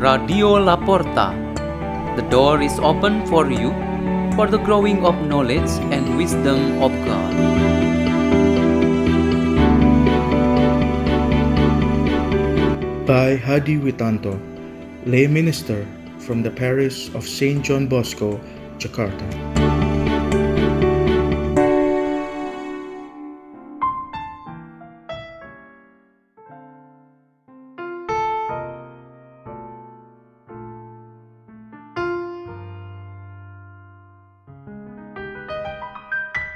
Radio Laporta. The door is open for you for the growing of knowledge and wisdom of God. by Hadi Witanto, lay minister from the parish of St. John Bosco, Jakarta.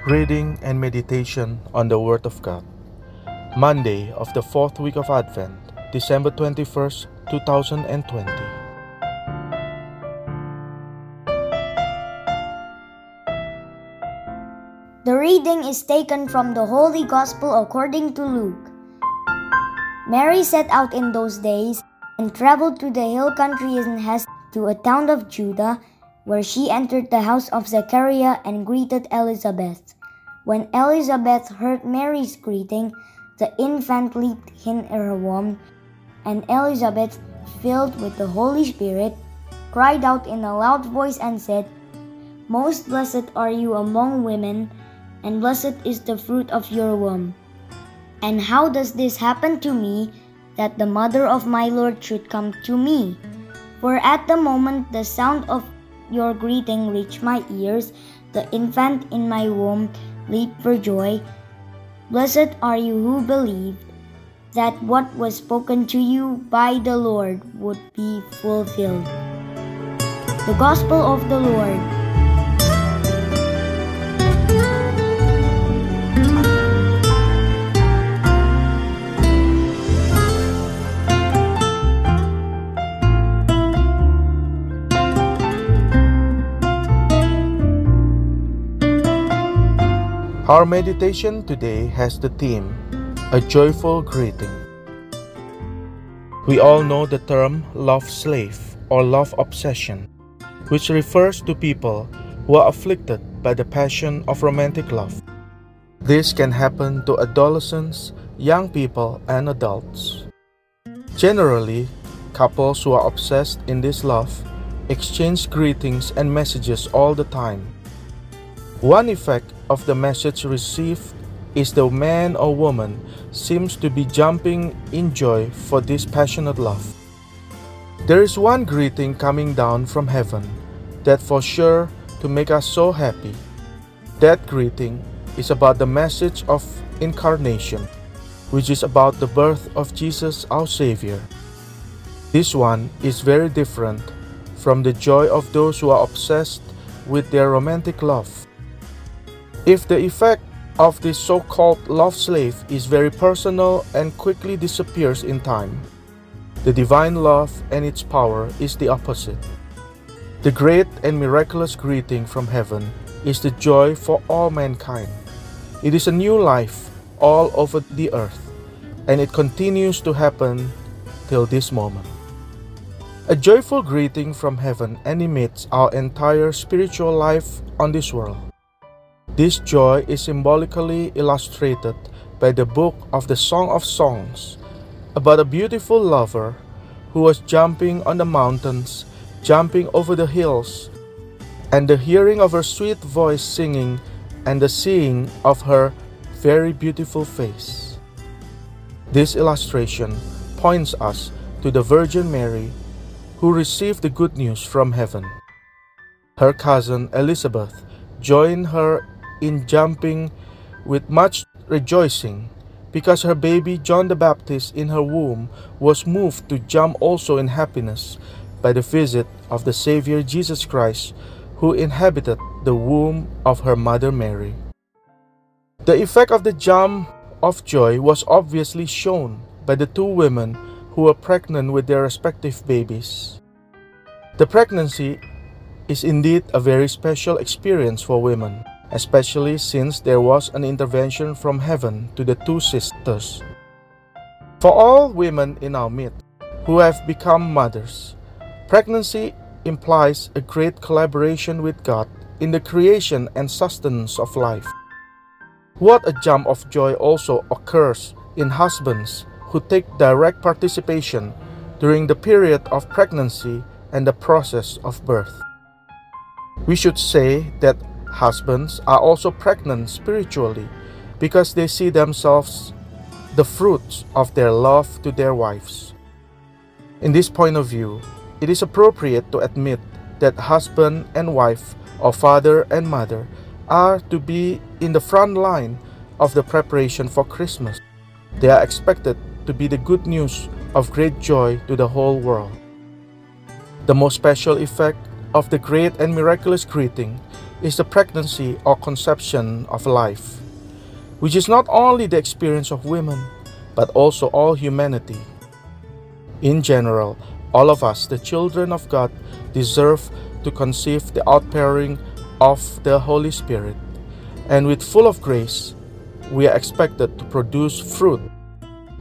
Reading and meditation on the Word of God. Monday of the fourth week of Advent, December 21st, 2020. The reading is taken from the Holy Gospel according to Luke. Mary set out in those days and traveled to the hill country in haste to a town of Judah, where she entered the house of Zechariah and greeted Elizabeth. When Elizabeth heard Mary's greeting, the infant leaped in her womb, and Elizabeth, filled with the Holy Spirit, cried out in a loud voice and said, Most blessed are you among women, and blessed is the fruit of your womb. And how does this happen to me, that the mother of my Lord should come to me? For at the moment the sound of your greeting reached my ears, the infant in my womb leaped for joy. Blessed are you who believed that what was spoken to you by the Lord would be fulfilled. The Gospel of the Lord. Our meditation today has the theme A Joyful Greeting. We all know the term love slave or love obsession, which refers to people who are afflicted by the passion of romantic love. This can happen to adolescents, young people, and adults. Generally, couples who are obsessed in this love exchange greetings and messages all the time. One effect of the message received is the man or woman seems to be jumping in joy for this passionate love. There is one greeting coming down from heaven that for sure to make us so happy. That greeting is about the message of incarnation, which is about the birth of Jesus our Savior. This one is very different from the joy of those who are obsessed with their romantic love. If the effect of this so called love slave is very personal and quickly disappears in time, the divine love and its power is the opposite. The great and miraculous greeting from heaven is the joy for all mankind. It is a new life all over the earth, and it continues to happen till this moment. A joyful greeting from heaven animates our entire spiritual life on this world. This joy is symbolically illustrated by the book of the Song of Songs about a beautiful lover who was jumping on the mountains, jumping over the hills, and the hearing of her sweet voice singing and the seeing of her very beautiful face. This illustration points us to the Virgin Mary who received the good news from heaven. Her cousin Elizabeth joined her in jumping with much rejoicing, because her baby John the Baptist in her womb was moved to jump also in happiness by the visit of the Savior Jesus Christ, who inhabited the womb of her mother Mary. The effect of the jump of joy was obviously shown by the two women who were pregnant with their respective babies. The pregnancy is indeed a very special experience for women especially since there was an intervention from heaven to the two sisters. For all women in our midst who have become mothers, pregnancy implies a great collaboration with God in the creation and sustenance of life. What a jump of joy also occurs in husbands who take direct participation during the period of pregnancy and the process of birth. We should say that husbands are also pregnant spiritually because they see themselves the fruits of their love to their wives. In this point of view, it is appropriate to admit that husband and wife, or father and mother, are to be in the front line of the preparation for Christmas. They are expected to be the good news of great joy to the whole world. The most special effect of the great and miraculous greeting is the pregnancy or conception of life, which is not only the experience of women, but also all humanity. In general, all of us, the children of God, deserve to conceive the outpouring of the Holy Spirit, and with full of grace, we are expected to produce fruit,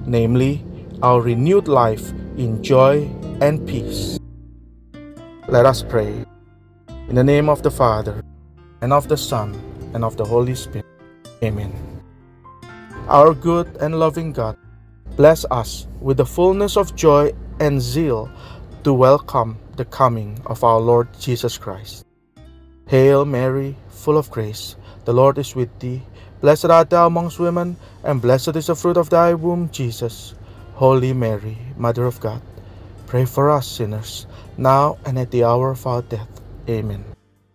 namely, our renewed life in joy and peace. Let us pray. In the name of the Father, and of the Son, and of the Holy Spirit. Amen. Our good and loving God, bless us with the fullness of joy and zeal to welcome the coming of our Lord Jesus Christ. Hail Mary, full of grace, the Lord is with thee. Blessed art thou amongst women, and blessed is the fruit of thy womb, Jesus. Holy Mary, Mother of God, pray for us sinners, now and at the hour of our death. Amen.